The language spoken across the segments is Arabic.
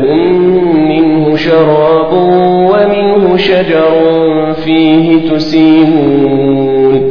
لكم منه شراب ومنه شجر فيه تسيمون.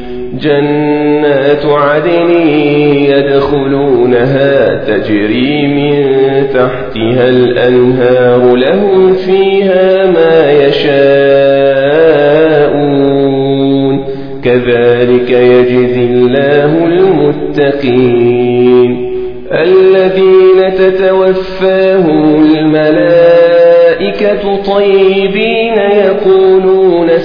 جنات عدن يدخلونها تجري من تحتها الأنهار لهم فيها ما يشاءون كذلك يجزي الله المتقين الذين تتوفاهم الملائكة طيبين يقولون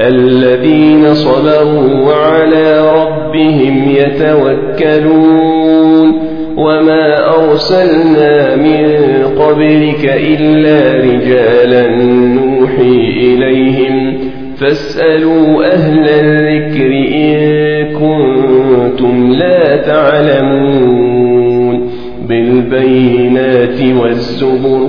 الذين صبروا وعلى ربهم يتوكلون وما أرسلنا من قبلك إلا رجالا نوحي إليهم. فاسألوا أهل الذكر إن كنتم لا تعلمون بالبينات والزبر.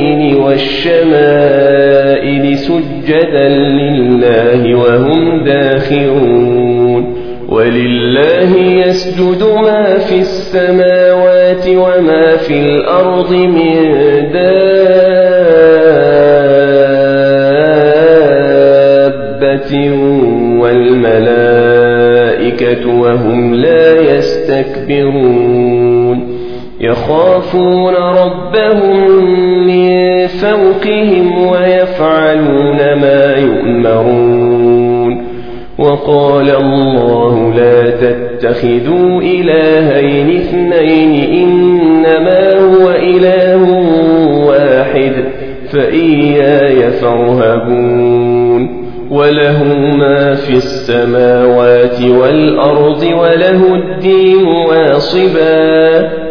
والشمائل سجدا لله وهم داخرون. ولله يسجد ما في السماوات وما في الأرض من دابة والملائكة وهم لا يستكبرون. يخافون ربهم من فوقهم ويفعلون ما يؤمرون. وقال الله لا تتخذوا إلهين اثنين إنما هو إله واحد فإياي فارهبون. وله ما في السماوات والأرض وله الدين واصبا.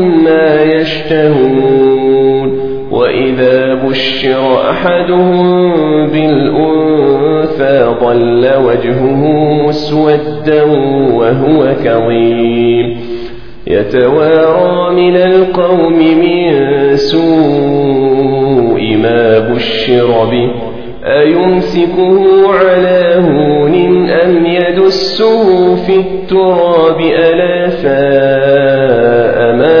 يشتهون وإذا بشر أحدهم بالأنثى ضل وجهه مسودا وهو كظيم يتوارى من القوم من سوء ما بشر به أيمسكه على هون أم يدسه في التراب ألا ساء ما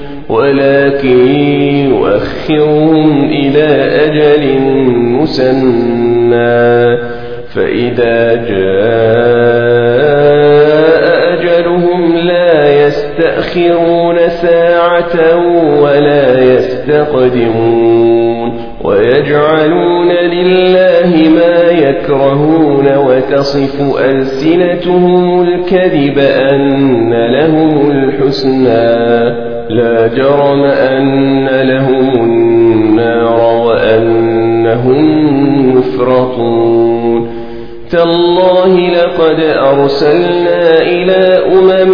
ولكن يؤخرهم إلى أجل مسمى فإذا جاء أجلهم لا يستأخرون ساعة ولا يستقدمون. ويجعلون لله ما يكرهون وتصف ألسنتهم الكذب أن لهم الحسنى. لا جرم أن لهم النار وأنهم مفرطون. تالله لقد أرسلنا إلى أمم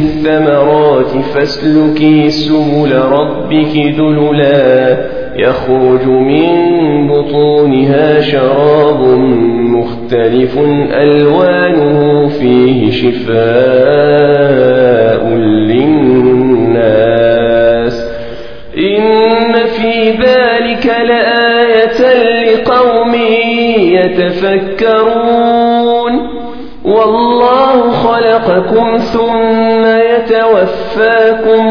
الثمرات فاسلكي سبل ربك ذللا يخرج من بطونها شراب مختلف ألوانه فيه شفاء للناس. إن في ذلك لآية لقوم يتفكرون. والله خلقكم ثم يتوفاكم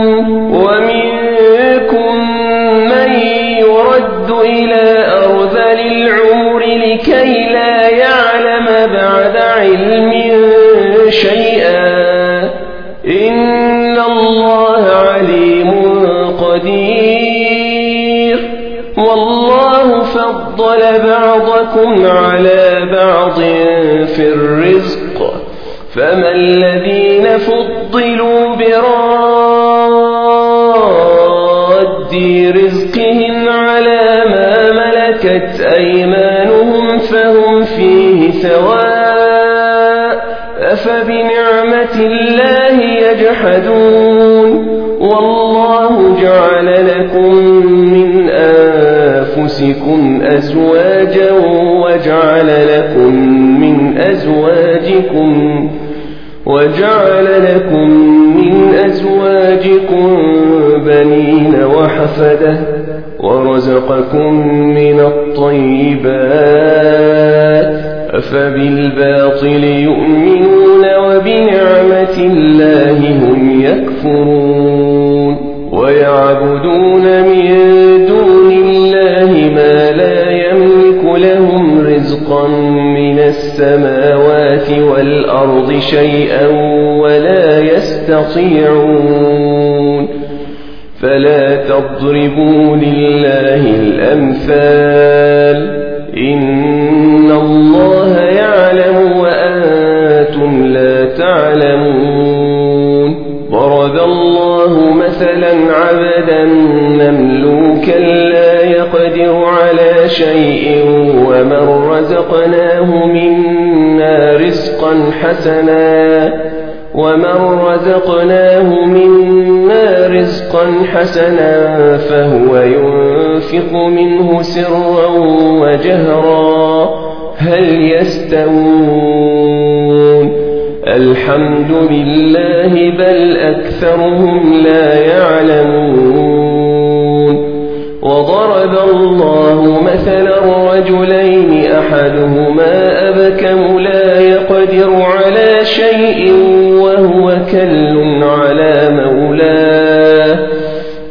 ومنكم من يرد إلى أرذل العمر لكي لا يعلم بعد علم شيئا. بعضكم على بعض في الرزق فما الذين فضلوا براد رزقهم على ما ملكت أيمانهم فهم فيه سواء أفبنعمة الله يجحدون والله جعل لكم أنفسكم أزواجا وجعل لكم من أزواجكم وجعل لكم من أزواجكم بنين وحفدة ورزقكم من الطيبات أفبالباطل يؤمنون وبنعمة الله هم يكفرون ويعبدون من رزقا من السماوات والأرض شيئا ولا يستطيعون فلا تضربوا لله الأمثال إن الله يعلم وأنتم لا تعلمون ضرب الله مثلا عبدا مملوكا لا يقدر على شيء ومن رزقناه منا رزقا حسنا ومن رزقناه منا رزقا حسنا فهو ينفق منه سرا وجهرا هل يستوون الحمد لله بل أكثرهم لا يعلمون ضرب الله مثلا رجلين أحدهما أبكم لا يقدر على شيء وهو كل على مولاه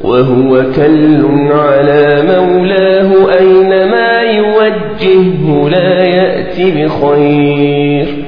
وهو كل على مولاه أينما يوجهه لا يأتي بخير.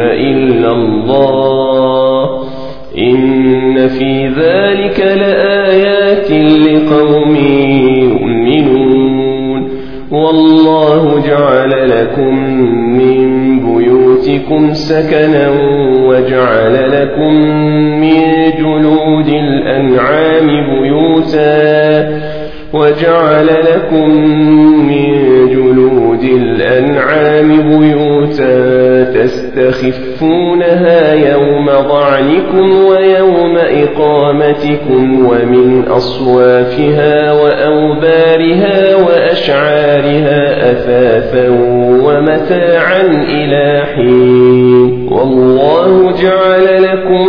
إلا الله إن في ذلك لآيات لقوم يؤمنون والله جعل لكم من بيوتكم سكنا وجعل لكم من جلود الأنعام بيوتا وجعل لكم من الأنعام بيوتا تستخفونها يوم ضعنكم ويوم إقامتكم ومن أصوافها وأوبارها وأشعارها أثاثا ومتاعا إلى حين. والله جعل لكم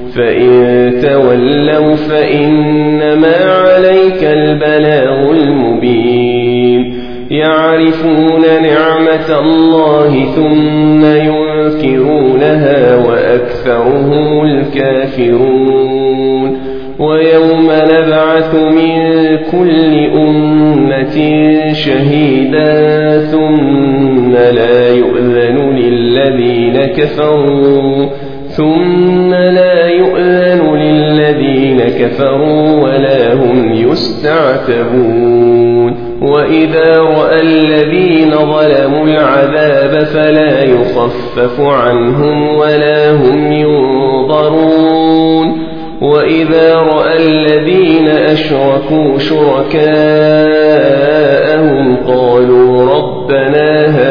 فإن تولوا فإنما عليك البلاغ المبين. يعرفون نعمة الله ثم ينكرونها وأكثرهم الكافرون. ويوم نبعث من كل أمة شهيدا ثم لا يؤذن للذين كفروا. ثم لا يؤذن للذين كفروا ولا هم يستعتبون وإذا رأى الذين ظلموا العذاب فلا يخفف عنهم ولا هم ينظرون وإذا رأى الذين أشركوا شركاءهم قالوا ربنا هؤلاء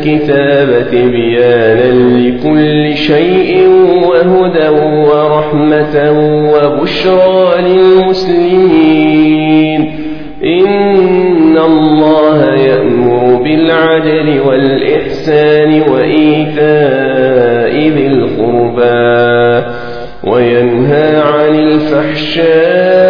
الكتاب تبيانا لكل شيء وهدى ورحمة وبشرى للمسلمين. إن الله يأمر بالعدل والإحسان وإيتاء ذي القربى وينهى عن الفحشاء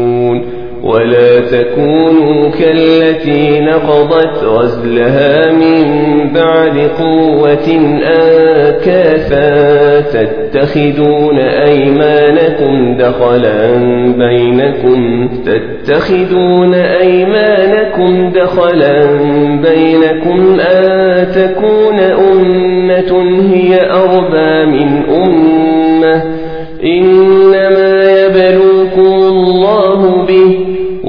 ولا تكونوا كالتي نقضت غزلها من بعد قوة آكافا تتخذون أيمانكم دخلا بينكم تتخذون أيمانكم دخلا بينكم أن تكون أمة هي أربى من أمة إنما يبلوكم الله به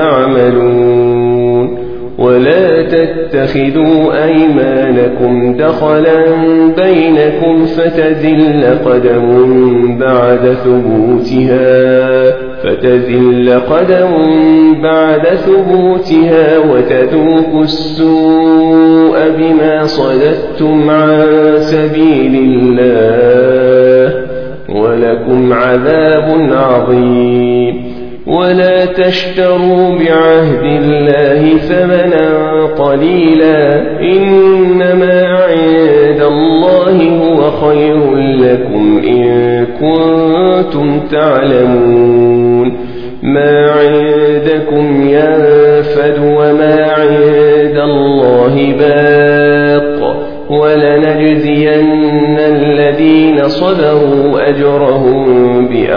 تعملون ولا تتخذوا أيمانكم دخلا بينكم فتزل قدم بعد ثبوتها فتزل قدم بعد ثبوتها وتذوقوا السوء بما صددتم عن سبيل الله ولكم عذاب عظيم ولا تشتروا بعهد الله ثمنا قليلا إنما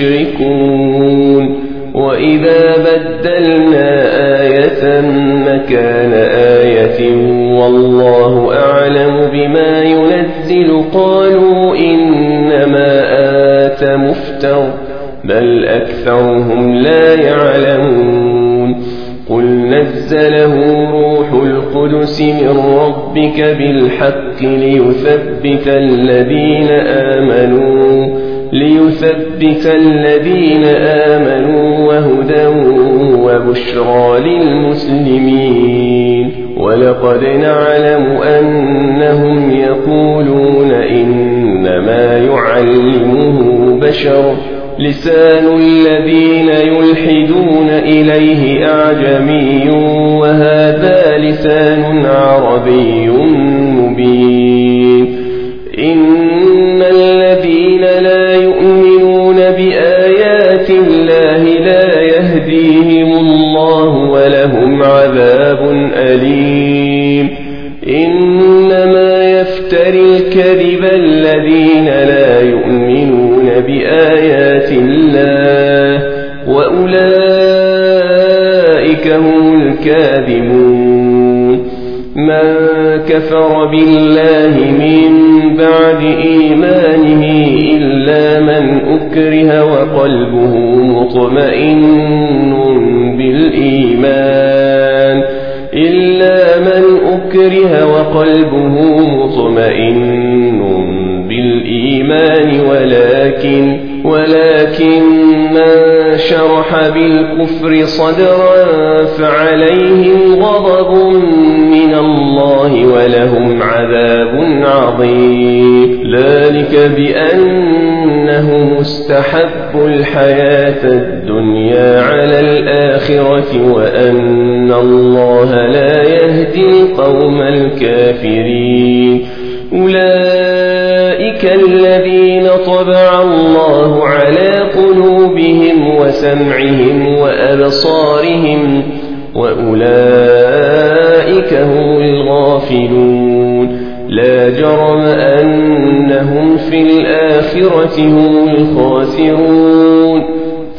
به مشركون وإذا بدلنا آية مكان آية والله أعلم بما ينزل. قالوا إنما آت مفتر بل أكثرهم لا يعلمون. قل نزله روح القدس من ربك بالحق ليثبت الذين آمنوا. ليثبت الذين آمنوا وهدى وبشرى للمسلمين. ولقد نعلم أنهم يقولون إنما يعلمه بشر. لسان الذين يلحدون إليه أعجمي وهذا لسان عربي مبين. إن وقلبه مطمئن بالإيمان ولكن ولكن من شرح بالكفر صدرا فعليهم غضب من الله ولهم عذاب عظيم. ذلك بأنه مستحب الحياة الدنيا. على الآخرة وأن الله لا يهدي القوم الكافرين. أولئك الذين طبع الله على قلوبهم وسمعهم وأبصارهم وأولئك هم الغافلون. لا جرم أنهم في الآخرة هم الخاسرون.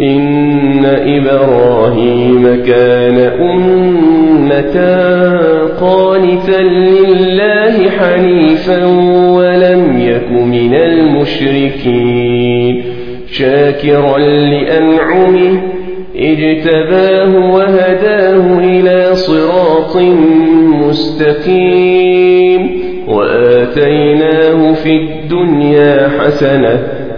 إن إبراهيم كان أمة قانتا لله حنيفا ولم يك من المشركين شاكرا لأنعمه اجتباه وهداه إلى صراط مستقيم وآتيناه في الدنيا حسنة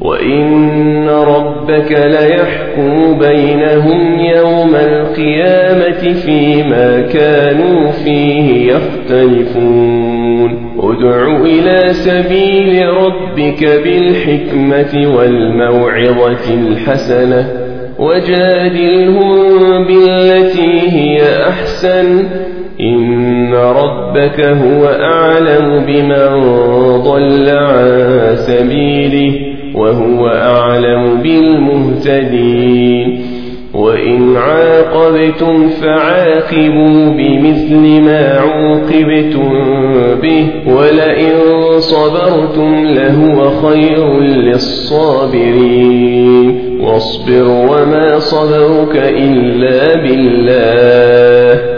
وإن ربك ليحكم بينهم يوم القيامة فيما كانوا فيه يختلفون ادع إلى سبيل ربك بالحكمة والموعظة الحسنة وجادلهم بالتي هي أحسن إن ربك هو أعلم بمن ضل عن سبيله وهو أعلم بالمهتدين. وإن عاقبتم فعاقبوا بمثل ما عوقبتم به ولئن صبرتم لهو خير للصابرين. واصبر وما صبرك إلا بالله.